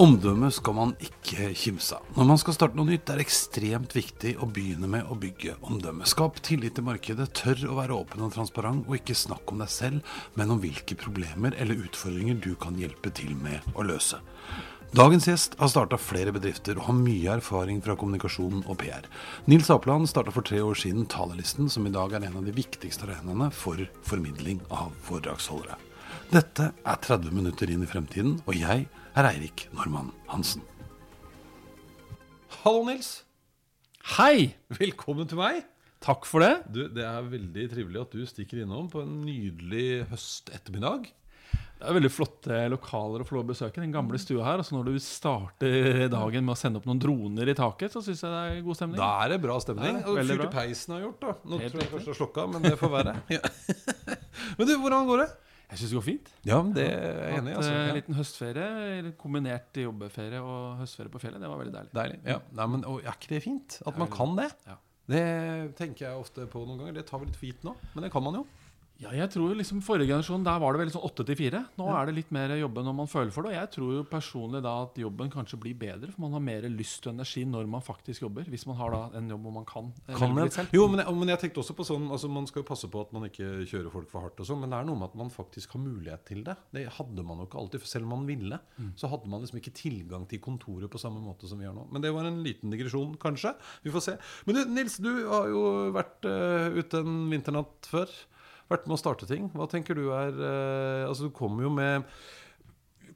Omdømme skal man ikke kimse av. Når man skal starte noe nytt, er det ekstremt viktig å begynne med å bygge omdømme. Skap tillit til markedet, tør å være åpen og transparent, og ikke snakk om deg selv, men om hvilke problemer eller utfordringer du kan hjelpe til med å løse. Dagens gjest har starta flere bedrifter og har mye erfaring fra kommunikasjon og PR. Nils Apeland starta for tre år siden Talerlisten, som i dag er en av de viktigste arenaene for formidling av foredragsholdere. Dette er 30 minutter inn i fremtiden, og jeg er Eirik Normann Hansen. Hallo, Nils. Hei! Velkommen til meg. Takk for det. Du, Det er veldig trivelig at du stikker innom på en nydelig høstettermiddag. Det er veldig flotte lokaler å få lov å besøke. Den gamle stua her. Altså når du starter dagen med å sende opp noen droner i taket, så syns jeg det er god stemning. Da er det bra stemning. Ja, og fyrte peisen har gjort, da. Nå Helt tror jeg først har slokka, men det får være. Ja. men du, hvordan går det? Jeg syns det går fint. Ja, det er jeg enig i. Altså. eh, en liten høstferie, kombinert jobbeferie og høstferie på fjellet. Det var veldig deilig. Deilig. Ja. Nei, men, og er ikke det fint? At man kan det? Ja. Det tenker jeg ofte på noen ganger. Det tar vi litt for gitt nå, men det kan man jo. Ja, jeg tror liksom Forrige generasjon der var det veldig sånn åtte til fire. Nå Ja. er det litt mer jobbe når man føler for det. Og jeg tror jo personlig da at jobben kanskje blir bedre, for man har mer lyst og energi når man faktisk jobber. Hvis man har da en jobb hvor man kan, eh, Kan litt selv. Jo, men jeg, men jeg tenkte også på sånn altså Man skal jo passe på at man ikke kjører folk for hardt, og sånn, men det er noe med at man faktisk har mulighet til det. Det hadde man jo ikke alltid. for Selv om man ville, så hadde man liksom ikke tilgang til kontoret på samme måte som vi har nå. Men det var en liten digresjon, kanskje. Vi får se. Men du, Nils, du har jo vært uh, ute en vinternatt før. Vært med å starte ting. Hva tenker du er eh, Altså, du kommer jo med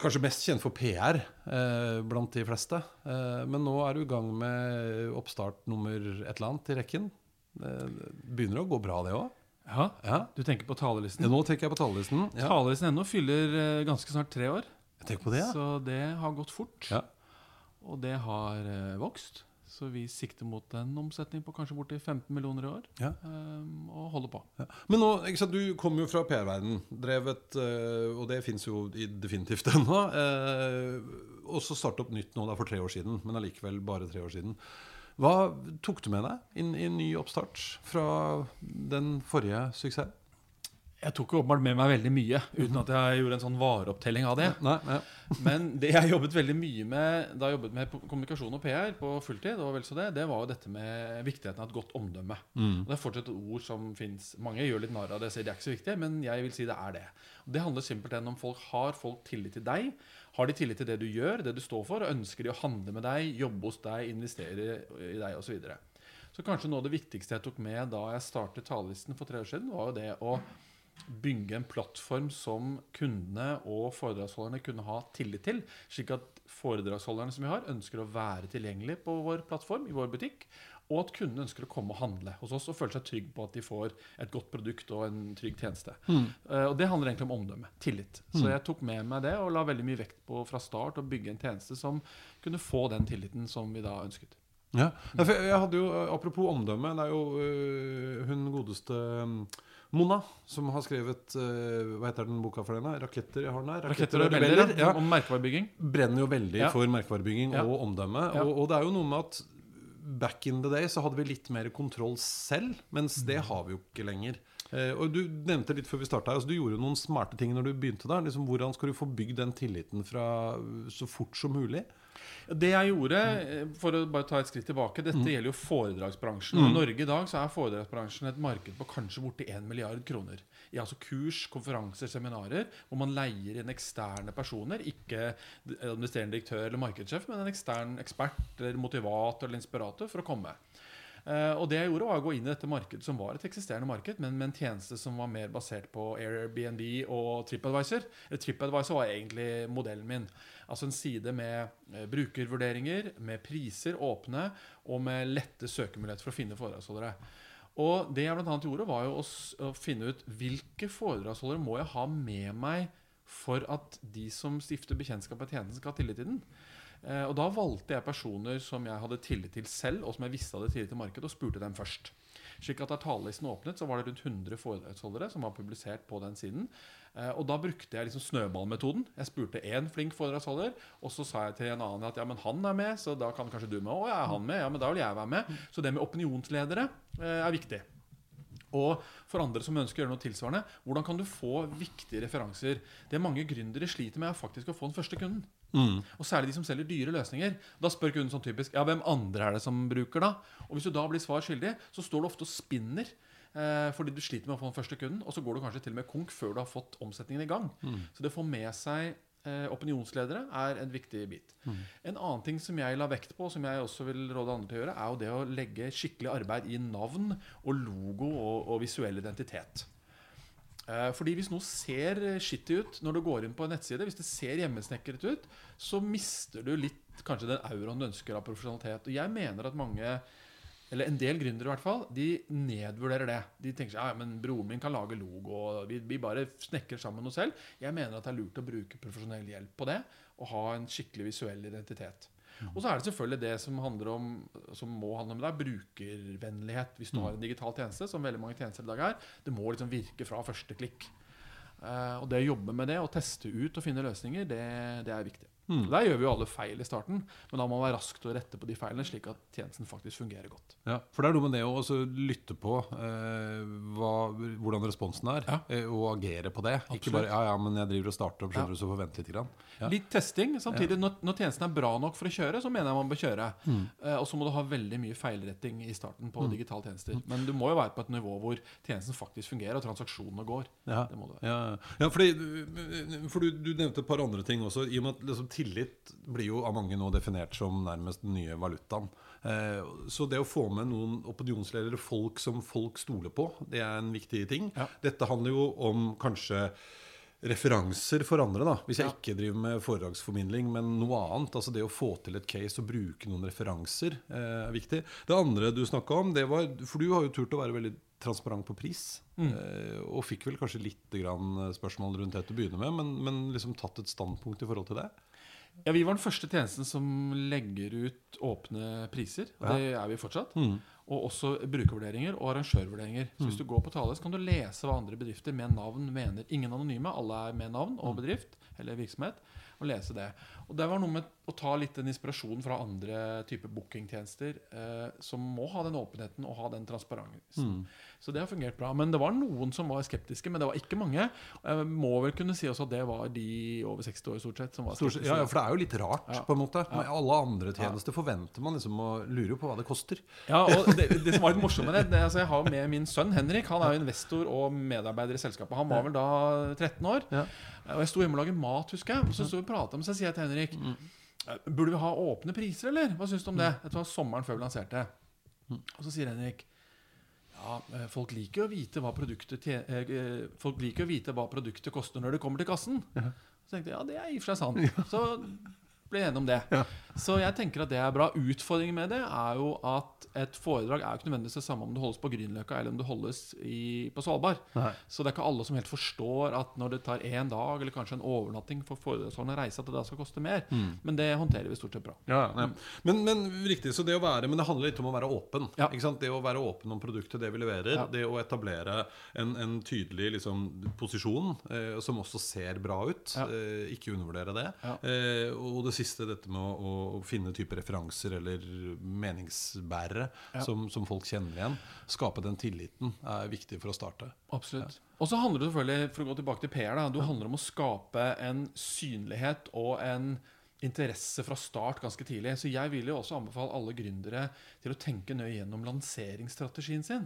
Kanskje mest kjent for PR eh, blant de fleste. Eh, men nå er du i gang med oppstart nummer et eller annet i rekken. Det begynner å gå bra, det òg. Ja, Ja. Du tenker på talerlisten? Ja, nå tenker jeg på talerlisten. Ja. Talerlisten.no fyller eh, ganske snart tre år. Det, ja. Så det har gått fort. Ja. Og det har eh, vokst. Så vi sikter mot en omsetning på kanskje borti 15 millioner i år. Ja. Um, og holder på. Ja. Men nå, sant, du kommer jo fra PR-verden, drevet, uh, og det fins jo i- definitivt ennå. Uh, og så starte opp nytt nå da for tre år siden, men allikevel bare tre år siden. Hva tok du med deg inn i en ny oppstart fra den forrige suksessen? Jeg tok jo åpenbart med meg veldig mye, uten at jeg gjorde en sånn vareopptelling av det. Nei, nei. Men det jeg jobbet veldig mye med da jeg jobbet med kommunikasjon og PR på fulltid, og vel så det, det var jo dette med viktigheten av et godt omdømme. Og Det er fortsatt et ord som fins. Mange gjør litt narr av det, sier det er ikke så viktig, men jeg vil si det er det. Og Det handler simpelthen om folk har folk tillit til deg. Har de tillit til det du gjør, det du står for, og ønsker de å handle med deg, jobbe hos deg, investere i deg osv. Så, videre. så kanskje noe av det viktigste jeg tok med da jeg startet talerlisten for tre år siden, var jo det å bygge en plattform som kundene og foredragsholderne kunne ha tillit til. Slik at foredragsholderne som vi har, ønsker å være tilgjengelig på vår plattform, i vår butikk. Og at kundene ønsker å komme og handle hos oss og føle seg trygg på at de får et godt produkt og en trygg tjeneste. Eh, og det handler egentlig om omdømme. Tillit. Så jeg tok med meg det og la veldig mye vekt på fra start å bygge en tjeneste som kunne få den tilliten som vi da ønsket. Ja. Jeg hadde jo, eh, Apropos omdømme, det er jo øh, hun godeste mm, Mona som har skrevet uh, Hva heter den boka for denne? 'Raketter'? Jeg har den her. Raketter og rebeller, Ja. om merkevarebygging. Brenner jo veldig Ja. for merkevarebygging Ja. og omdømme. Og, og det er jo noe med at back in the day så hadde vi litt mer kontroll selv, mens det Mm. har vi jo ikke lenger. Uh, og Du nevnte litt før vi starta altså du gjorde jo noen smarte ting når du begynte. der. liksom Hvordan skal du få bygd den tilliten fra så fort som mulig? Det jeg gjorde, eh, for å bare ta et skritt tilbake Dette Mm. gjelder jo foredragsbransjen. Mm. I Norge i dag så er foredragsbransjen et marked på kanskje borti 1 milliard kroner. I altså kurs, konferanser, seminarer, hvor man leier inn eksterne personer. Ikke administrerende direktør eller markedssjef, men en ekstern ekspert eller motivator eller inspirator for å komme. Eh, og det jeg gjorde var å gå inn i dette markedet som var et eksisterende marked, men med en tjeneste som var mer basert på Airbnb og TripAdvisor. TripAdvisor var egentlig modellen min. Altså en side med eh, brukervurderinger, med priser åpne, og med lette søkemuligheter for å finne foredragsholdere. Og det jeg annet gjorde, var jo å finne ut hvilke foredragsholdere må jeg ha med meg for at de som stifter bekjentskap med tjenesten, skal ha tillit til den. Eh, og da valgte jeg personer som jeg hadde tillit til selv, og som jeg visste hadde tillit til markedet, og spurte dem først. Slik at Da talerlisten åpnet, så var det rundt 100 foredragsholdere som var publisert på den siden. Eh, og Da brukte jeg liksom snøballmetoden. Jeg spurte én flink foredragsholder, og så sa jeg til en annen at ja, men han er med, så da kan kanskje du med. Å, ja, er han med? Ja, men da vil jeg være med. Så det med opinionsledere eh, er viktig. Og for andre som ønsker å gjøre noe tilsvarende, hvordan kan du få viktige referanser? Det mange gründere sliter med, er faktisk å få den første kunden. Og særlig de som selger dyre løsninger. Da spør kunden sånn typisk Ja, hvem andre er det som bruker da? Og hvis du da blir svar skyldig, så står du ofte og spinner. Eh, fordi du sliter med å få den første kunden, og så går du kanskje til og med konk før du har fått omsetningen i gang. Så det får med seg opinionsledere er en viktig bit. En annen ting som jeg la vekt på, som jeg også vil råde andre til å gjøre, er jo det å legge skikkelig arbeid i navn og logo og, og visuell identitet. Eh, Fordi Hvis noe ser skittig ut når du går inn på en nettside, hvis det ser hjemmesnekret ut, så mister du litt kanskje den auraen du ønsker av profesjonalitet. Og jeg mener at mange, eller en del gründere i hvert fall, de nedvurderer det. De tenker seg ja, men broren min kan lage logo, og vi, vi bare snekrer sammen noe selv. Jeg mener at det er lurt å bruke profesjonell hjelp på det, og ha en skikkelig visuell identitet. Og så er det selvfølgelig det som, om, som må handle om er brukervennlighet. Hvis du har en digital tjeneste, som veldig mange tjenester i dag er, det må liksom virke fra første klikk. Uh, og det å jobbe med det og teste ut og finne løsninger, det, det er viktig. Der gjør vi jo alle feil i starten, men da må man være rask til å rette på de feilene, slik at tjenesten faktisk fungerer godt. Ja, for det er noe med det å lytte på eh, hva, hvordan responsen er, Ja. eh, og agere på det. Ikke bare ja, ja, men jeg driver og starter opp, skjønner du, så får vente litt. Grann. Ja. Litt testing. Samtidig, når, når tjenesten er bra nok for å kjøre, så mener jeg man bør kjøre. Mm. Eh, og så må du ha veldig mye feilretting i starten på digitale tjenester. Men du må jo være på et nivå hvor tjenesten faktisk fungerer, og transaksjonene går. Ja. Det må du være. Ja, ja fordi, for du, du nevnte et par andre ting også. I og med at liksom, tillit blir jo av mange nå definert som nærmest den nye valutaen. Eh, så det å få med noen opinionsledere, folk som folk stoler på, det er en viktig ting. Ja. Dette handler jo om kanskje referanser for andre, da. Hvis jeg Ja. ikke driver med foredragsformidling, men noe annet. Altså det å få til et case og bruke noen referanser eh, er viktig. Det andre du snakka om, det var For du har jo turt å være veldig transparent på pris. Mm. og fikk vel kanskje litt grann spørsmål rundt det til å begynne med, men, men liksom tatt et standpunkt i forhold til det. Ja, Vi var den første tjenesten som legger ut åpne priser. Og Ja. det er vi fortsatt. Mm. Og også brukervurderinger og arrangørvurderinger. Så hvis du går på Thales, kan du lese hva andre bedrifter med navn mener. Ingen anonyme, alle er med navn og bedrift eller virksomhet. Og lese det. Og det var noe med å ta litt den inspirasjonen fra andre typer bookingtjenester eh, som må ha den åpenheten og ha den transparensen. Så det har fungert bra. Men det var noen som var skeptiske, men det var ikke mange. Og Jeg må vel kunne si også at det var de over 60 år stort sett som var skeptiske. Ja, ja, for det er jo litt rart, Ja. på en måte. Med alle andre tjenester forventer man liksom å lure på hva det koster. Ja, og det, det som var litt morsomt med det, det altså Jeg har med min sønn Henrik. Han er jo investor og medarbeider i selskapet. Han var vel da 13 år. Ja. Og jeg sto hjemme og laget mat, husker jeg. Og så sto vi og prata om Så sier jeg til Henrik «Eh, Burde vi ha åpne priser, eller? Hva syns du om det? Dette var sommeren før vi lanserte. Og så sier Henrik ja, eh, folk liker jo å vite hva produktet eh, Folk liker å vite hva produktet koster når det kommer til kassen. Så tenkte jeg ja, det er i og for seg sant. Så ble enige enig om det. Så jeg tenker at det er bra. Utfordringen med det er jo at et foredrag er jo ikke nødvendigvis det samme om det holdes på Grünerløkka eller om det holdes i, på Svalbard. Nei. Så det er ikke alle som helt forstår at når det tar én dag eller kanskje en overnatting for foredragsholderen å reise, at det da skal koste mer. Men det håndterer vi stort sett bra. Ja, ja. Men, men riktig, så det å være Men det handler litt om å være åpen. Ja. Det å være åpen om produktet, det vi leverer. Ja. Det å etablere en, en tydelig liksom, posisjon eh, som også ser bra ut. Ja. Eh, ikke undervurdere det. Ja. Eh, og det siste, dette med å, å finne type referanser eller meningsbærere Ja. som, som folk kjenner igjen. Skape den tilliten er viktig for å starte. Absolutt. Og så handler det selvfølgelig, for å gå tilbake til PR, da, det handler om å skape en synlighet og en interesse fra start ganske tidlig. Så jeg vil jo også anbefale alle gründere til å tenke nøye gjennom lanseringsstrategien sin.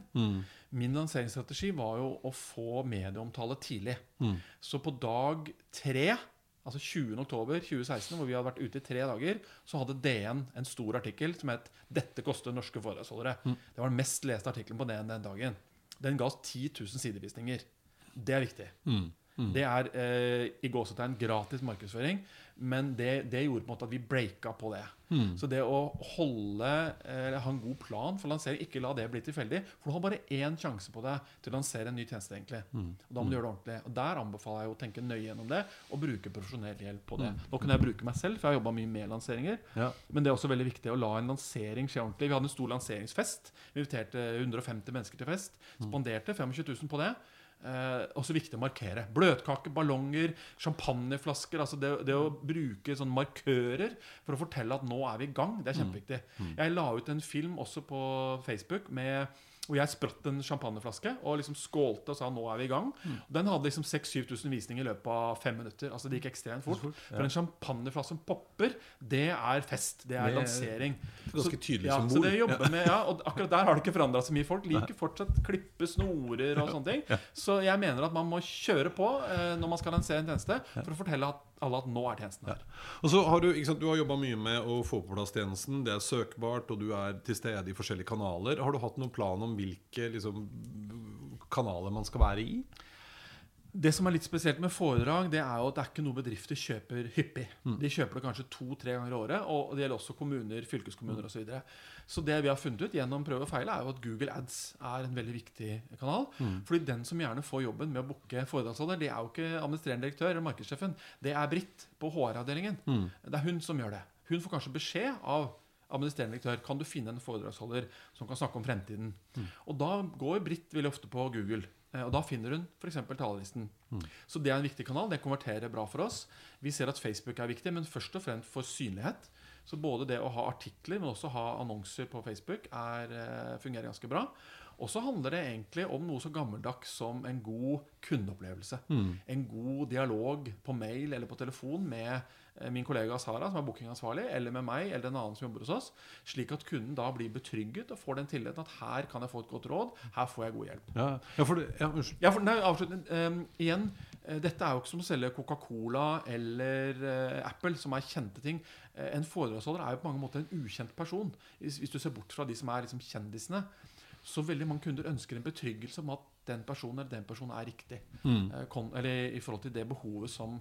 Min lanseringsstrategi var jo å få medieomtale tidlig. Så på dag tre, altså 20. oktober 2016, hvor vi hadde vært ute i tre dager, så hadde DN en stor artikkel som het 'Dette koster norske foredragsholdere'. Det var den mest leste artikkelen på DN den dagen. Den ga oss 10 000 sidevisninger. Det er viktig. Det er eh, i gåsetegn gratis markedsføring, men det, det gjorde på en måte at vi breaka på det. Så det å holde eh, ha en god plan for lansering, ikke la det bli tilfeldig For du har bare én sjanse på deg til å lansere en ny tjeneste. egentlig Og Da må du gjøre det ordentlig. Og Der anbefaler jeg å tenke nøye gjennom det og bruke profesjonell hjelp på det. Nå kunne jeg bruke meg selv, for jeg har jobba mye med lanseringer. Ja. Men det er også veldig viktig å la en lansering skje ordentlig. Vi hadde en stor lanseringsfest. Vi inviterte 150 mennesker til fest. Spanderte 25 000 på det. Eh, også viktig å markere. Bløtkake, ballonger, champagneflasker. Altså det, det å bruke sånne markører for å fortelle at nå er vi i gang, det er kjempeviktig. Jeg la ut en film også på Facebook med hvor jeg spratt en champagneflaske og liksom skålte og sa 'nå er vi i gang'. Den hadde liksom 6000-7000 visninger i løpet av fem minutter. Altså Det gikk ekstremt fort. For en champagneflaske som popper, det er fest. Det er Det er lansering. ganske Så- tydelig ja, symbol. Så det jobber med, ja, og akkurat der har det ikke forandra så mye. Folk liker fortsatt klippe snorer og sånne ting. Så jeg mener at man må kjøre på eh, når man skal lansere en tjeneste, for å fortelle at alle at nå er tjenesten her. Og så har Du sant, du har jobba mye med å få på plass tjenesten. Det er søkbart, og du er til stede i forskjellige kanaler. Har du hatt noen plan om hvilke liksom, kanaler man skal være i? Det som er litt spesielt med foredrag, det er jo at det er ikke noe bedrifter kjøper hyppig. Mm. De kjøper det kanskje to-tre ganger i året, og det gjelder også kommuner, fylkeskommuner osv. Så, videre. så det vi har funnet ut gjennom prøve og feil, er jo at Google Ads er en veldig viktig kanal. Mm. Fordi den som gjerne får jobben med å booke foredragsholder, det er jo ikke administrerende direktør eller markedssjefen. Det er Britt på HR-avdelingen. Mm. Det er hun som gjør det. Hun får kanskje beskjed av administrerende direktør kan du finne en foredragsholder som kan snakke om fremtiden. Og da går Britt veldig ofte på Google. Eh, Og da finner hun f.eks. talerlisten. Så det er en viktig kanal. Det konverterer bra for oss. Vi ser at Facebook er viktig, men først og fremst for synlighet. Så både det å ha artikler, men også ha annonser på Facebook er, eh, fungerer ganske bra. Og så handler det egentlig om noe så gammeldags som en god kundeopplevelse. En god dialog på mail eller på telefon med eh, min kollega Sara, som er bookingansvarlig, eller med meg eller en annen som jobber hos oss, slik at kunden da blir betrygget og får den tilliten at her kan jeg få et godt råd, her får jeg god hjelp. Ja, ja for det, ja. Ja, for nei, avsluttende, eh, igjen, eh, Dette er jo ikke som å selge Coca-Cola eller uh, Apple, som er kjente ting. En foredragsholder er jo på mange måter en ukjent person. Hvis, hvis du ser bort fra de som er liksom kjendisene. Så veldig mange kunder ønsker en betryggelse om at den personen eller den personen er riktig. Mm. kon, eller i forhold til det behovet som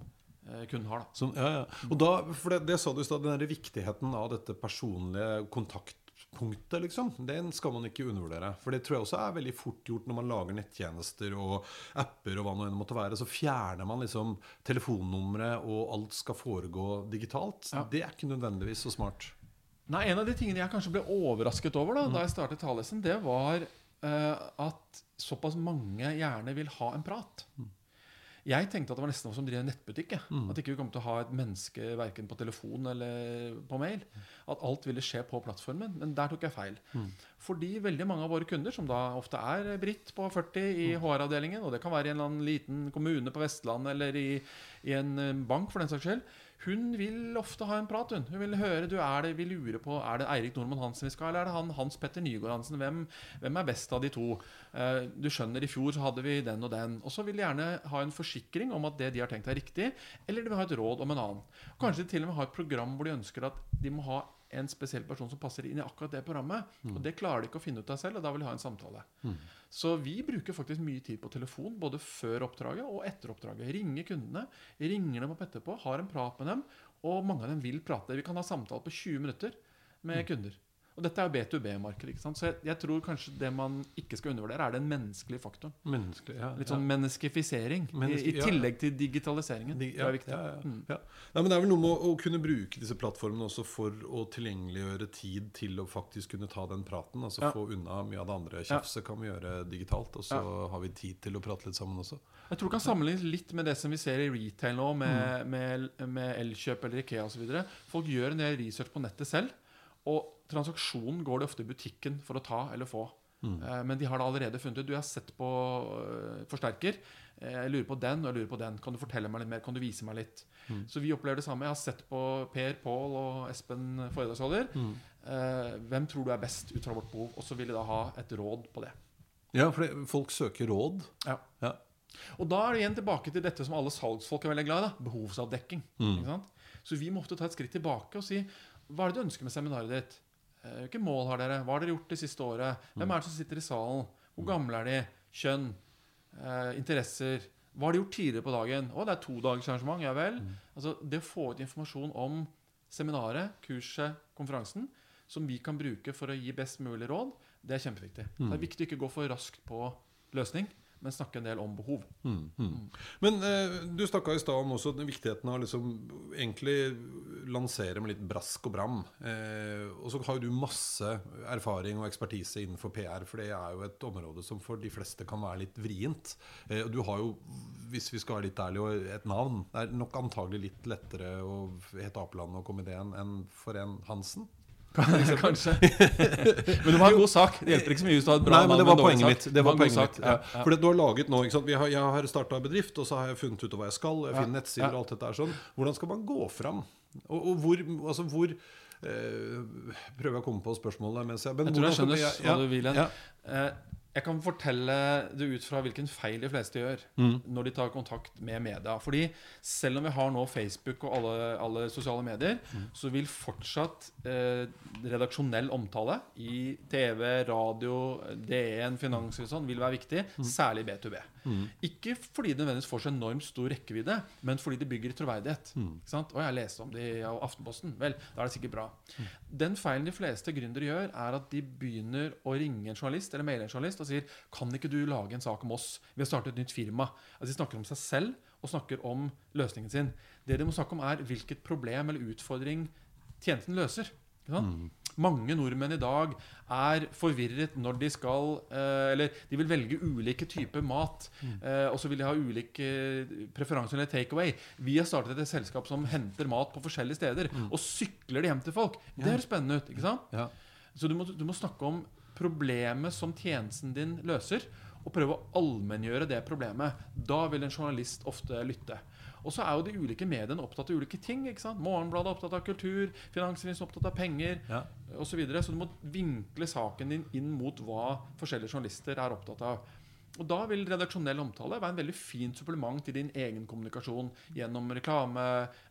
eh, kunden har. da Som, ja, ja. Og da, for det, det sa du i stad, den viktigheten av dette personlige kontaktpunktet, liksom. Den skal man ikke undervurdere. For det tror jeg også er veldig fort gjort når man lager nettjenester og apper og hva nå enn måtte være. Så fjerner man liksom telefonnummeret, og alt skal foregå digitalt. Ja. Det er ikke nødvendigvis så smart. Nei, En av de tingene jeg kanskje ble overrasket over da, da jeg startet Talesen, det var uh, at såpass mange gjerne vil ha en prat. Jeg tenkte at det var nesten noe som driver nettbutikk. Mm. At ikke vi kom til å ha et menneske verken på telefon eller på mail. At alt ville skje på plattformen. Men der tok jeg feil. Fordi veldig mange av våre kunder, som da ofte er Britt på 40 i HR-avdelingen, og det kan være i en liten kommune på Vestlandet eller i, i en eh, bank for den saks skyld, hun vil ofte ha en prat. Hun Hun vil høre, du er det, vi lurer på, er det Eirik Nordmann Hansen vi skal, eller er det han Hans Petter Nygaard Hansen? Hvem, hvem er best av de to? Eh, du skjønner, i fjor så hadde vi den og den. Og så vil de gjerne ha en forsikring om at det de har tenkt er riktig, eller de vil ha et råd om en annen. Kanskje de til og med har et program hvor de ønsker at de må ha en spesiell person som passer inn i akkurat det programmet. Og det klarer de ikke å finne ut av selv, og da vil de ha en samtale. Så vi bruker faktisk mye tid på telefon, både før oppdraget og etter oppdraget. Ringer kundene, ringer dem opp etterpå, har en prat med dem, og mange av dem vil prate. Vi kan ha samtale på 20 minutter med kunder. Og dette er jo B2B-marked. ikke sant? Så jeg, jeg tror kanskje det man ikke skal undervurdere, er den menneskelige faktoren. Menneskelig, ja, Litt sånn menneskifisering. Menneske- I, i, tillegg ja. til digitaliseringen. De- det er viktig. Ja, ja, Mm. ja. Nei, men det er vel noe med å, å kunne bruke disse plattformene også for å tilgjengeliggjøre tid til å faktisk kunne ta den praten. Altså Ja. få unna mye av det andre tjafset kan vi gjøre digitalt. Og så har vi tid til å prate litt sammen også. Jeg tror det kan sammenlignes litt med det som vi ser i retail nå, med, Mm. med, med Elkjøp eller Ikea osv. Folk gjør en del research på nettet selv, og transaksjonen går de ofte i butikken for å ta eller få. Mm. Eh, Men de har da allerede funnet ut Du har sett på øh, forsterker. Eh, Jeg lurer på den og jeg lurer på den. Kan du fortelle meg litt mer? Kan du vise meg litt? Mm. Så vi opplever det samme. Jeg har sett på Per, Pål og Espen foredragsholder. Mm. Eh, Hvem tror du er best ut fra vårt behov? Og så vil de da ha et råd på det. Ja, for folk søker råd. Ja. Ja. Og da er det igjen tilbake til dette som alle salgsfolk er veldig glad i. da, Behovsavdekking. Ikke sant? Så vi må ofte ta et skritt tilbake og si hva er det du ønsker med seminaret ditt? Eh, Hvilke mål har dere? Hva har dere gjort det siste året? Hvem er det som sitter i salen? Hvor gamle er de? Kjønn? Eh, interesser? Hva har de gjort tidligere på dagen? Å, det er to dagers arrangement. Ja vel. Altså, det å få ut informasjon om seminaret, kurset, konferansen, som vi kan bruke for å gi best mulig råd, det er kjempeviktig. Det er viktig å ikke gå for raskt på løsning, men snakke en del om behov. Mm, mm. Men eh, du snakka i stad om også den viktigheten av liksom egentlig lansere med litt brask og bram. Eh, og så har jo du masse erfaring og ekspertise innenfor PR, for det er jo et område som for de fleste kan være litt vrient. Eh, og du har jo, hvis vi skal være litt ærlige, et navn. Det er nok antagelig litt lettere å hete Apeland og komedien enn for en Hansen. Kanskje. men du må ha en god sak. Det hjelper ikke så mye hvis du har et bra Nei, men det var poenget mitt. Det var poenget mitt. Ja. Ja. For det, du har laget nå? Har, Jeg har starta bedrift, og så har jeg funnet ut hva jeg skal. Jeg finner nettsider og alt dette er sånn. Hvordan skal man gå fram? Og, og hvor, altså hvor eh, Prøver jeg å komme på spørsmålet mens jeg men Jeg tror jeg skjønner hva du vil hen. Jeg kan fortelle det ut fra hvilken feil de fleste gjør Mm. når de tar kontakt med media. Fordi selv om vi har nå Facebook og alle, alle sosiale medier, Mm. så vil fortsatt eh, redaksjonell omtale i TV, radio, DN, finans og sånn, vil være viktig. Mm. Særlig B2B. Ikke fordi det nødvendigvis får så enormt stor rekkevidde, men fordi det bygger troverdighet. Mm. Ikke sant? Og jeg leste om det i Aftenposten. Vel, da er det sikkert bra. Den feilen de fleste gründere gjør, er at de begynner å ringe en journalist eller maile en journalist og sier Kan ikke du lage en sak om oss? Vi har startet et nytt firma. Altså De snakker om seg selv og snakker om løsningen sin. Det de må snakke om, er hvilket problem eller utfordring tjenesten løser. Sant? Mange nordmenn i dag er forvirret når de skal eh, Eller de vil velge ulike typer mat. Mm. og så vil de ha ulike preferanser eller takeaway. Vi har startet et selskap som henter mat på forskjellige steder. Og sykler det hjem til folk. Det høres spennende ut. ikke sant? Ja. Så du må, du må snakke om problemet som tjenesten din løser, og prøve å allmenngjøre det problemet. Da vil en journalist ofte lytte. Og så er jo de ulike mediene opptatt av ulike ting. ikke sant? Morgenbladet er opptatt av kultur, Finansavisen er opptatt av penger Ja. osv. Så, videre. så du må vinkle saken din inn mot hva forskjellige journalister er opptatt av. Og Da vil redaksjonell omtale være en veldig fint supplement til din egen kommunikasjon gjennom reklame,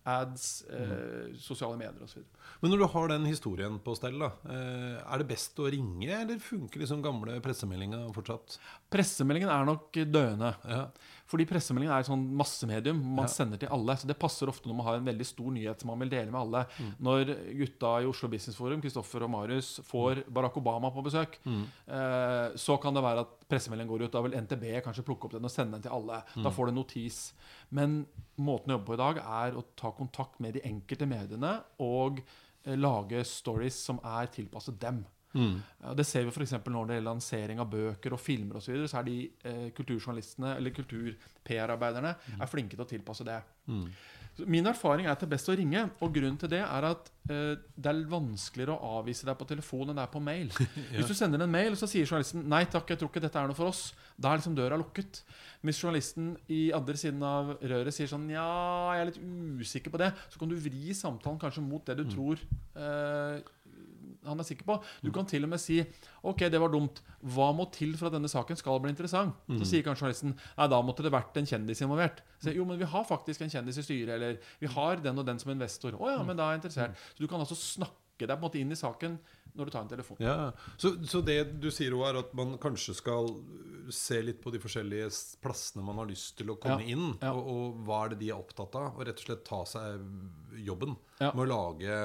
ads, eh, sosiale medier osv. Men når du har den historien på stell, da, eh, er det best å ringe, eller funker liksom gamle pressemeldinger fortsatt? Pressemeldingen er nok døende. Ja. Fordi pressemeldingen er et sånn massemedium man Ja. sender til alle. Så det passer ofte når man har en veldig stor nyhet som man vil dele med alle. Når gutta i Oslo Business Forum, Kristoffer og Marius, får Barack Obama på besøk, eh, så kan det være at pressemeldingen går ut. Da vil NTB kanskje plukke opp den og sende den til alle. Da får du en notis. Men måten å jobbe på i dag er å ta kontakt med de enkelte mediene og eh, lage stories som er tilpasset dem. Ja, det ser vi f.eks. når det gjelder lansering av bøker og filmer osv. Så, videre, så er de eh, kulturjournalistene eller kultur-PR-arbeiderne er flinke til å tilpasse det. Så min erfaring er at det er best å ringe. Og grunnen til det er at eh, det er vanskeligere å avvise deg på telefon enn det er på mail. Hvis du sender en mail, så sier journalisten 'nei takk, jeg tror ikke dette er noe for oss'. Da er liksom døra lukket. Hvis journalisten i andre siden av røret sier sånn 'ja, jeg er litt usikker på det', så kan du vri samtalen kanskje mot det du tror eh, han er sikker på. Du kan til og med si Ok, det var dumt. Hva må til for at denne saken skal bli interessant? Så sier kanskje journalisten Nei, da måtte det vært en kjendis involvert. Så, jo, men vi har faktisk en kjendis i styret, eller vi har den og den som investor. Å ja, men da er jeg interessert. Så du kan altså snakke deg på en måte inn i saken når du tar en telefon. Ja, så, så det du sier er at man kanskje skal se litt på de forskjellige plassene man har lyst til å komme Ja, inn, ja. og, og hva er det de er opptatt av, og rett og slett ta seg jobben med å lage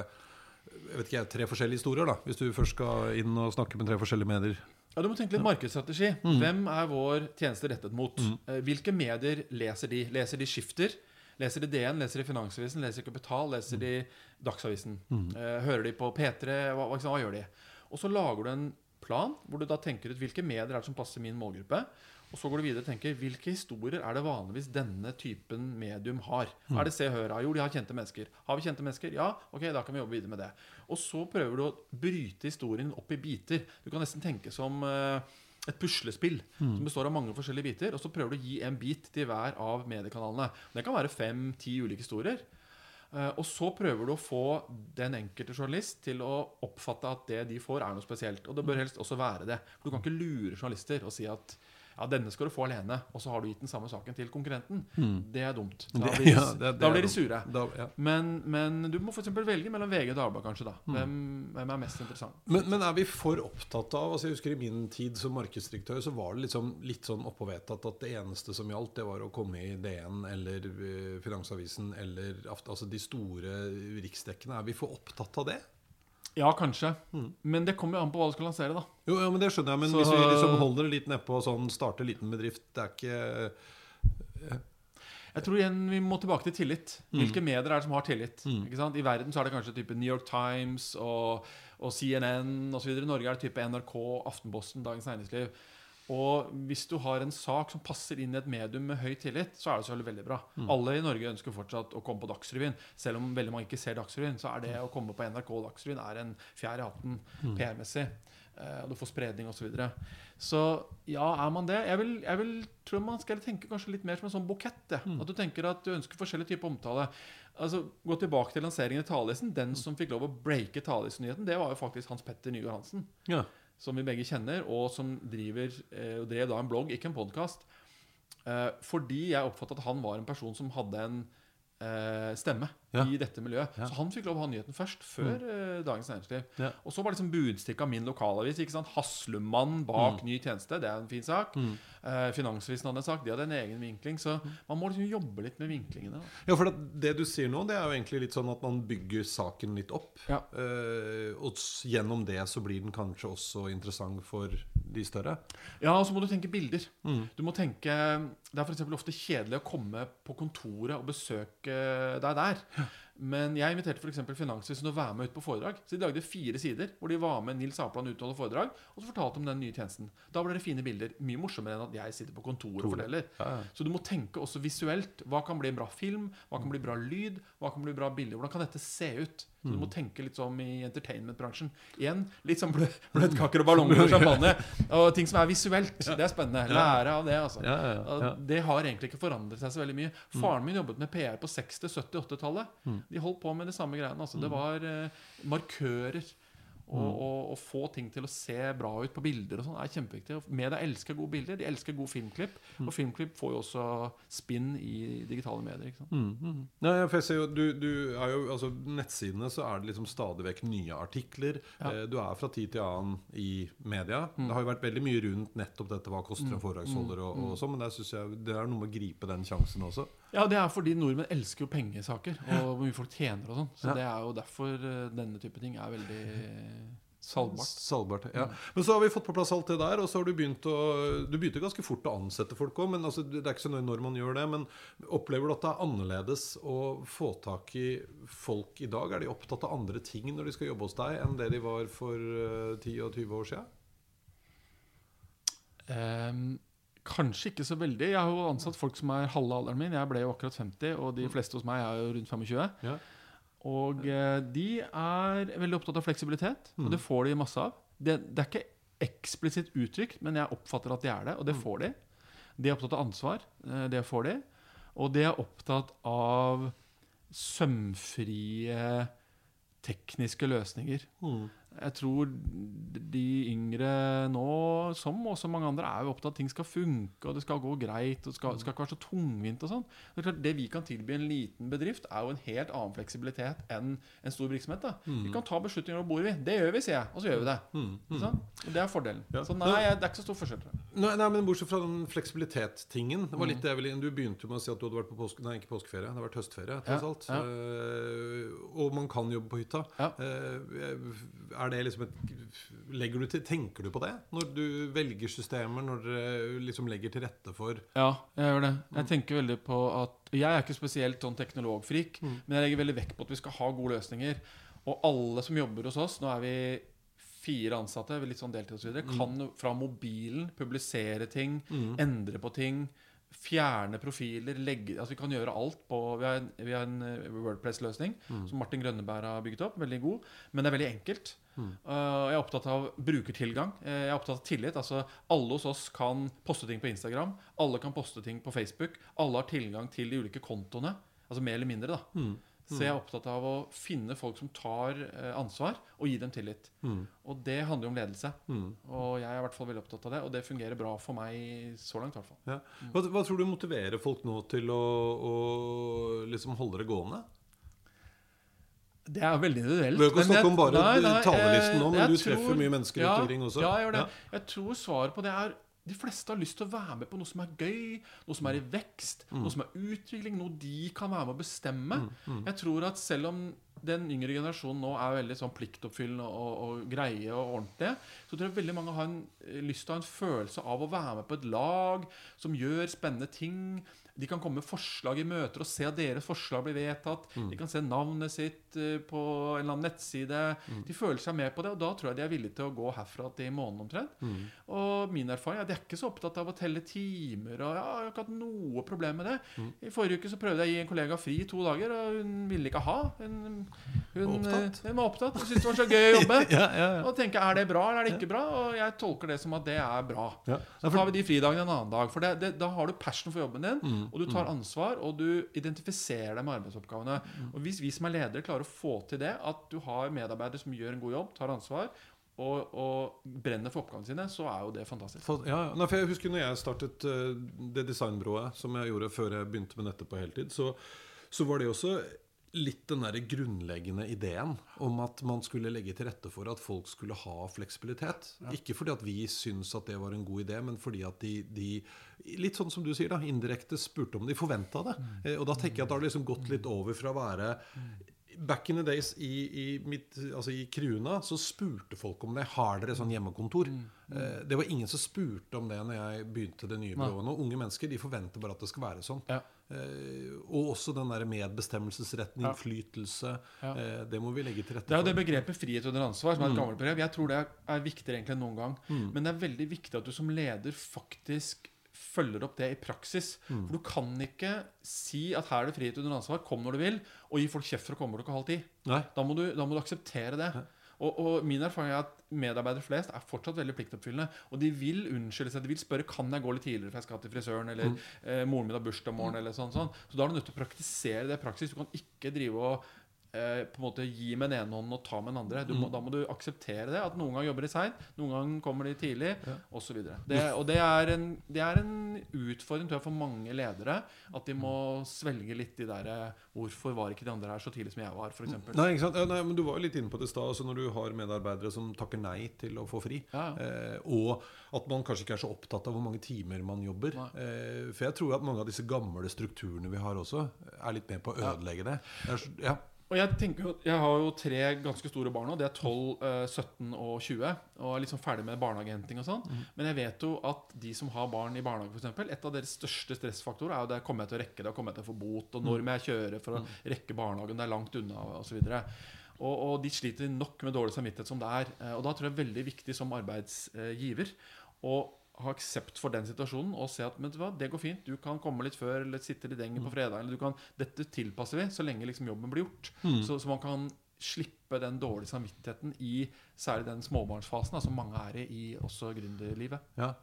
jeg vet ikke, tre forskjellige historier, da hvis du først skal inn og snakke med tre forskjellige medier. Ja, Du må tenke litt markedsstrategi. Hvem er vår tjeneste rettet mot? Mm. Hvilke medier leser de? Leser de Skifter? Leser de DN? Leser de Finansavisen? Leser de Kapital? Leser de Dagsavisen? Mm. hører de på P3? Hva, hva, hva gjør de? Og så lager du en plan hvor du da tenker ut hvilke medier er det som passer min målgruppe. Og så går du videre og tenker hvilke historier er det vanligvis denne typen medium har. Er det Se og Hør? Jo, de har kjente mennesker. Har vi kjente mennesker? Ja, ok, da kan vi jobbe videre med det. Og så prøver du å bryte historien opp i biter. Du kan nesten tenke som eh, et puslespill som består av mange forskjellige biter. Og så prøver du å gi en bit til hver av mediekanalene. Det kan være fem-ti ulike historier. Eh, og så prøver du å få den enkelte journalist til å oppfatte at det de får, er noe spesielt. Og det bør helst også være det. For du kan ikke lure journalister og si at Ja, denne skal du få alene, og så har du gitt den samme saken til konkurrenten. Det er dumt. Da Mm. Blir, ja, det- det da blir de sure. Da, ja. Men, men du må eksempel velge mellom VG og Dagbladet, kanskje. da Mm. hvem, hvem er mest interessant? Men, men er vi for opptatt av altså Jeg husker I min tid som markedsdirektør så var det liksom litt sånn oppåvedtatt at det eneste som gjaldt, det var å komme i DN eller eh, Finansavisen eller altså de store riksdekkene. Er vi for opptatt av det? Ja, kanskje. Mm. Men det kommer jo an på hva du skal lansere. da Jo, ja, men Det skjønner jeg. Men Så- hvis vi liksom holder det litt nedpå sånn starte liten bedrift Det er ikke Jeg tror igjen vi må tilbake til tillit. Hvilke medier er det som har tillit? Mm. I verden så er det kanskje type New York Times og, og CNN osv. I Norge er det type NRK, Aftenposten, Dagens Næringsliv. Og hvis du har en sak som passer inn i et medium med høy tillit, så er det selvfølgelig veldig bra. Alle i Norge ønsker fortsatt å komme på Dagsrevyen. Selv om veldig mange ikke ser Dagsrevyen, så er det å komme på NRK Dagsrevyen er en fjær i hatten PR-messig. Eh, og du får spredning osv. Så, videre. så ja, er man det? Jeg vil, jeg vil tror man skal tenke kanskje litt mer som en sånn bukett. Mm. At du tenker at du ønsker forskjellige typer omtale. Altså, Gå tilbake til lanseringen i Talelisten. Den som fikk lov å breake Talelisten-nyheten, det var jo faktisk Hans Petter Nygaard Hansen. Ja. Som vi begge kjenner, og som driver, eh, og drev da en blogg, ikke en podkast. Eh, fordi jeg oppfattet at han var en person som hadde en eh, stemme Ja. i dette miljøet. Ja. Så han fikk lov å ha nyheten først, før eh, Dagens Næringsliv. Ja. Og så var liksom budstikka min lokalavis. ikke sant? Haslumann bak ny tjeneste. Det er en fin sak. Mm. Eh, Finansavisen hadde en sak. De hadde en egen vinkling. Så man må liksom jobbe litt med vinklingene. Ja, for det, det du sier nå, det er jo egentlig litt sånn at man bygger saken litt opp. Ja. Eh, og gjennom det så blir den kanskje også interessant for de større. Ja, og så må du tenke bilder. Mm. Du må tenke Det er eksempel ofte kjedelig å komme på kontoret og besøke deg der. Men jeg inviterte for eksempel Finansavisen til å være med ut på foredrag. Så de lagde fire sider hvor de var med Nils Apland ut og holde foredrag. Og så fortalte de om den nye tjenesten. Da ble det fine bilder. Mye morsommere enn at jeg sitter på kontoret og forteller. Ja, ja. Så du må tenke også visuelt. Hva kan bli en bra film? Hva kan bli bra lyd? Hva kan bli bra bilder? Hvordan kan dette se ut? Så du må tenke litt som i entertainment-bransjen. Igjen litt sånn blø- bløtkaker og ballonger og champagne. Og ting som er visuelt. Det er spennende. Lære av det, altså. Ja, ja, ja. Det har egentlig ikke forandret seg så veldig mye. Faren min jobbet med PR på 60-, 70-, 80-tallet. De holdt på med det samme greiene. Altså. Det var eh, markører. Og, og, og få ting til å se bra ut på bilder og sånn er kjempeviktig. Media elsker gode bilder. De elsker gode filmklipp. Og filmklipp får jo også spinn i digitale medier. Ikke sant? Mm, mm. Ja, ja, for jeg ser jo, du, du er jo, altså Nettsidene så er det liksom stadig vekk nye artikler. Ja. Eh, Du er fra tid til annen i media. Det har jo vært veldig mye rundt nettopp dette hva koster en foredragsholder og, og sånn, men der synes jeg det er noe med å gripe den sjansen også. Ja, det er fordi nordmenn elsker jo pengesaker. Og hvor mye folk tjener og sånn. Så Ja. det er jo derfor eh, denne type ting er veldig salgbart. Salgbart, ja. Men så har vi fått på plass alt det der, og så har du begynt å Du begynte ganske fort å ansette folk òg, men altså, det er ikke så nøye når man gjør det. Men opplever du at det er annerledes å få tak i folk i dag? Er de opptatt av andre ting når de skal jobbe hos deg, enn det de var for eh, 10 og 20 år siden? Ehm, kanskje ikke så veldig. Jeg har jo ansatt folk som er halve alderen min. Jeg ble jo akkurat 50, og de fleste hos meg er jo rundt 25. Ja. Og eh, de er veldig opptatt av fleksibilitet, og det får de masse av. Det, det er ikke eksplisitt uttrykt, men jeg oppfatter at de er det, og det får de. De er opptatt av ansvar, eh, det får de. Og de er opptatt av sømfrie tekniske løsninger. Mm. Jeg tror de yngre nå, som også mange andre, er jo opptatt av at ting skal funke, og det skal gå greit, og det skal, skal ikke være så tungvint og sånn. Det det vi kan tilby en liten bedrift, er jo en helt annen fleksibilitet enn en stor virksomhet. da. Vi kan ta beslutninger over bordet, vi. Det gjør vi, sier jeg. Og så gjør vi det. Mm. Mm. det er fordelen. Ja. Så nei, det er ikke så stor forskjell. Nei, nei, men Bortsett fra den fleksibilitetstingen det var Mm. litt det. Du begynte jo med å si at du hadde vært på påske, nei, ikke påskeferie, det har vært høstferie. tross Ja, alt ja. Uh, Og man kan jobbe på hytta. Ja. Eh, er det liksom et legger du til, Tenker du på det når du velger systemer, når du liksom legger til rette for Ja, jeg gjør det. Jeg tenker veldig på at Jeg er ikke spesielt sånn teknologfrik, men jeg legger veldig vekt på at vi skal ha gode løsninger. Og alle som jobber hos oss, nå er vi fire ansatte, litt sånn deltid osv., videre kan fra mobilen publisere ting, endre på ting. Fjerne profiler, legge Altså Vi kan gjøre alt på Vi har en, vi har en eh, Wordpress-løsning som Martin Grønneberg har bygget opp. Veldig god. Men det er veldig enkelt. Uh, jeg er opptatt av brukertilgang. Uh, Jeg er opptatt av tillit. Altså Alle hos oss kan poste ting på Instagram. Alle kan poste ting på Facebook. Alle har tilgang til de ulike kontoene. Altså mer eller mindre, da. Så jeg er opptatt av å finne folk som tar eh, ansvar, og gi dem tillit. Mm. Og det handler jo om ledelse. Mm. Og jeg er i hvert fall veldig opptatt av det, og det fungerer bra for meg så langt. hvert fall. Ja. Hva, hva tror du motiverer folk nå til å, å liksom holde det gående? Det er veldig individuelt. Du har ikke snakke om bare nei, nei, talerlisten nå, men du tror- treffer mye mennesker ja, rundt omkring også. Ja, jeg gjør det. Ja. Jeg tror svaret på det er de fleste har lyst til å være med på noe som er gøy, noe som er i vekst, Mm. noe som er utvikling, noe de kan være med å bestemme. mm. Jeg tror at selv om den yngre generasjonen nå er veldig sånn pliktoppfyllende og, og greie og ordentlige, så tror jeg veldig mange har en, eh, lyst til å ha en følelse av å være med på et lag som gjør spennende ting. De kan komme med forslag i møter og se at deres forslag blir vedtatt. Mm. De kan se navnet sitt eh, på en eller annen nettside. Mm. De føler seg med på det, og da tror jeg de er villige til å gå herfra til i måneden omtrent. Mm. Og min erfaring er at de er ikke så opptatt av å telle timer. Og jeg har ikke hatt noe problem med det. Mm. I forrige uke så prøvde jeg å gi en kollega fri i to dager, og hun ville ikke ha. Hun, hun, Opptatt? eh, hun var opptatt Hun syntes det var så gøy å jobbe. Ja, ja, ja. Og tenker, Er det bra eller er det ikke bra? Og jeg tolker det som at det er bra. Så tar vi de fridagene en annen dag. For det, det, da har du passion for jobben din, Mm, og du tar ansvar, og du identifiserer deg med arbeidsoppgavene. Mm. Og Hvis vi som er ledere klarer å få til det, at du har medarbeidere som gjør en god jobb, tar ansvar og, og brenner for oppgavene sine, så er jo det fantastisk. Ja, ja. Nei, jeg husker når jeg startet eh, det designbyrået som jeg gjorde før jeg begynte med dette på heltid, så, så var det også litt den der grunnleggende ideen om at man skulle legge til rette for at folk skulle ha fleksibilitet. Ikke fordi at vi syntes at det var en god idé, men fordi at de, de Litt sånn som du sier, da, indirekte spurte om de forventa det. Mm. Og da tenker jeg at det har liksom gått litt over fra å være Back in the days i, i, mitt, altså i Kruna så spurte folk om det. Har dere sånn hjemmekontor? Eh, det var ingen som spurte om det når jeg begynte det nye byrået. Og Unge mennesker de forventer bare at det skal være sånn. Ja. Eh, og også den der medbestemmelsesretten, Ja. innflytelse. Ja. Eh, det må vi legge til rette Det er jo for. det begrepet frihet under ansvar, som er et gammelt begrep. Jeg tror det er viktigere egentlig enn noen gang. Men det er veldig viktig at du som leder faktisk følger opp det i praksis. For du kan ikke si at her er det frihet under ansvar, kom når du vil, og gi folk kjeft for å komme klokka halv ti. Da må du, da må du akseptere det. Og, og min erfaring er at medarbeidere flest er fortsatt veldig pliktoppfyllende. Og de vil unnskylde seg. De vil spørre kan jeg gå litt tidligere for jeg skal til frisøren. Eller eh, moren min har bursdag i morgen. Eller sånn, sånn. Så da er du nødt til å praktisere det i praksis. Du kan ikke drive og eh, på en måte gi med den ene hånden og ta med den andre. Du må, Da må du akseptere det. At noen ganger jobber de seint, noen ganger kommer de tidlig, Ja. osv. Og det er, en, det er en utfordring tror jeg, for mange ledere. At de må svelge litt de der eh, Hvorfor var ikke de andre her så tidlig som jeg var, f.eks. Nei, ikke sant? Nei, men Du var jo litt inne på det i stad. Altså når du har medarbeidere som takker nei til å få fri, Ja. eh, og at man kanskje ikke er så opptatt av hvor mange timer man jobber. Eh, for jeg tror at mange av disse gamle strukturene vi har også, er litt med på å ødelegge det. det er, ja. Og jeg tenker jo, jeg har jo tre ganske store barn nå. De er 12, eh, 17 og 20. Og er liksom ferdig med barnehagehenting og sånn. Men jeg vet jo at de som har barn i barnehage, eksempel, et av deres største stressfaktorer er jo det kommer jeg til å rekke det, kommer jeg til å få bot, og når må jeg kjøre for å rekke barnehagen, det er langt unna, osv. Og, og de sliter nok med dårlig samvittighet som det er. Eh, Og da tror jeg det er veldig viktig som arbeidsgiver å ha aksept for den situasjonen og se at men hva, det går fint. Du kan komme litt før eller sitte litt lenger på fredag. Eller du kan, dette tilpasser vi så lenge liksom jobben blir gjort. Så, så man kan slippe den dårlige samvittigheten i særlig den småbarnsfasen som mange er i i også gründerlivet. ja.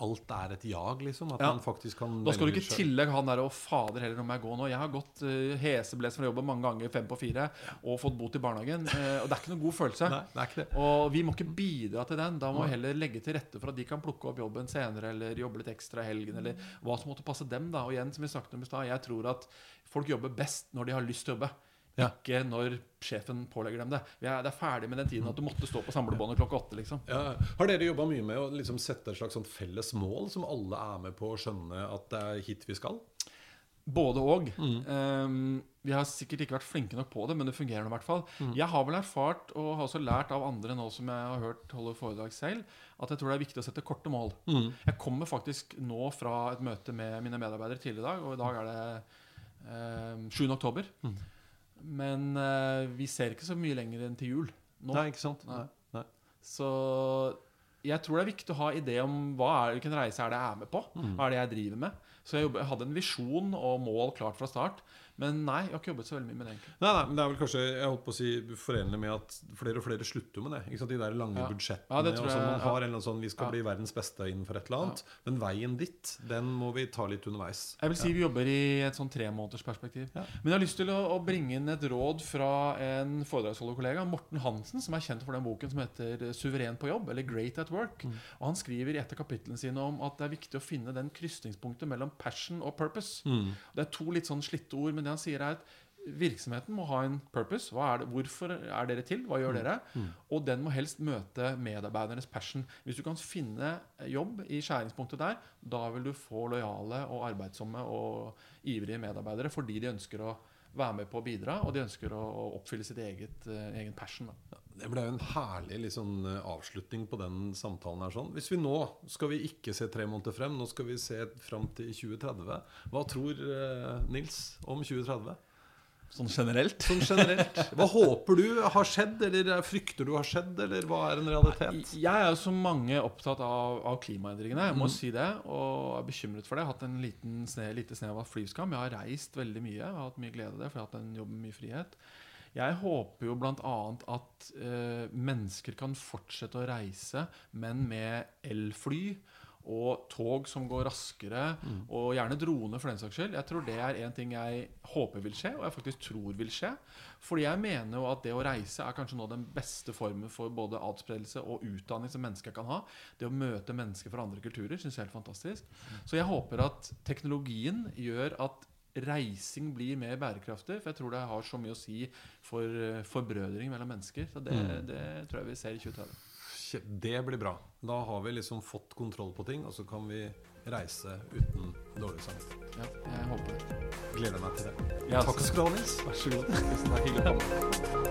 Alt er et jag, liksom. At Ja. man faktisk kan Da skal du ikke i tillegg den der 'Å, fader heller, om jeg går nå'. Jeg har gått uh, heseblest fra jobben mange ganger, fem på fire, og fått bot i barnehagen. Uh, og det er ikke noen god følelse. Nei. Og vi må ikke bidra til den. Da må vi heller legge til rette for at de kan plukke opp jobben senere, eller jobbe litt ekstra i helgen, eller hva som måtte passe dem. da Og igjen, som vi snakket om i stad, jeg tror at folk jobber best når de har lyst til å jobbe. Ja. Ikke når sjefen pålegger dem det. Vi er, det er ferdig med den tiden at du måtte stå på samlebåndet klokka åtte. liksom Ja. Har dere jobba mye med å liksom sette et slags sånn felles mål, som alle er med på å skjønne at det er hit vi skal? Både og. Um, vi har sikkert ikke vært flinke nok på det, men det fungerer i hvert fall. Jeg har vel erfart, og har også lært av andre nå som jeg har hørt holde foredrag selv, at jeg tror det er viktig å sette korte mål. Jeg kommer faktisk nå fra et møte med mine medarbeidere tidligere i dag, og i dag er det um, 7. oktober. Men eh, vi ser ikke så mye lenger enn til jul nå. Nei, ikke sant? Nei. Nei. Så jeg tror det er viktig å ha idé om hva er, hvilken reise er det jeg er med på. Hva er det jeg driver med? Så jeg, jobbet, jeg hadde en visjon og mål klart fra start. Men nei, jeg har ikke jobbet så veldig mye med det. egentlig Nei, nei, men det er vel kanskje jeg holdt på å si forenlig med at flere og flere slutter med det. Ikke sant? De der lange Ja. budsjettene. Ja, sånn, jeg- man har en eller annen sånn Vi skal Ja. bli verdens beste innenfor et eller annet. Men veien dit, den må vi ta litt underveis. Jeg vil si vi jobber i et sånn tremånedersperspektiv. Ja. Men jeg har lyst til å, å bringe inn et råd fra en foredragsholderkollega, Morten Hansen, som er kjent for den boken som heter 'Suveren på jobb', eller 'Great at Work'. Mm. Og Han skriver i et av kapitlene sine om at det er viktig å finne den krysningspunktet mellom passion og purpose. Mm. Det er to litt sånn slitte ord, men det han sier er at virksomheten må ha en purpose. Er det, hvorfor er dere til? Hva gjør dere? Mm. Og den må helst møte medarbeidernes passion. Hvis du kan finne jobb i skjæringspunktet der, da vil du få lojale og arbeidsomme og ivrige medarbeidere fordi de ønsker å være med på å bidra, og de ønsker å, å oppfylle sitt eget, eh, egen passion. Da. Det ble jo en herlig liksom, avslutning på den samtalen her. sånn Hvis vi nå skal vi ikke se tre måneder frem, nå skal vi se frem til 2030. Hva tror eh, Nils om 2030? Sånn generelt. Sånn generelt. Hva håper du har skjedd, eller frykter du har skjedd, eller hva er en realitet? Jeg er jo som mange opptatt av, av klimaendringene. Jeg må si det, og er bekymret for det. Jeg har hatt en liten sne, lite snev av flyskam. Jeg har reist veldig mye. Jeg har hatt mye glede av det, for jeg har hatt en jobb med mye frihet. Jeg håper jo bl.a. at eh, mennesker kan fortsette å reise, men med elfly. Og tog som går raskere, og gjerne droner for den saks skyld. Jeg tror det er en ting jeg håper vil skje, og jeg faktisk tror vil skje. Fordi jeg mener jo at det å reise er kanskje nå den beste formen for både adspredelse og utdanning som mennesker kan ha. Det å møte mennesker fra andre kulturer syns jeg er helt fantastisk. Så jeg håper at teknologien gjør at reising blir mer bærekraftig. For jeg tror det har så mye å si for eh, forbrødring mellom mennesker. Så det, Mm. det tror jeg vi ser i 2030. Kje- Det blir bra. Da har vi liksom fått kontroll på ting, og så kan vi reise uten dårlig samvittighet. Ja, jeg håper det. Gleder meg til det. Ja, Takk skal du ha, Nils. Vær så god. Tusen takk. Hyggelig å komme.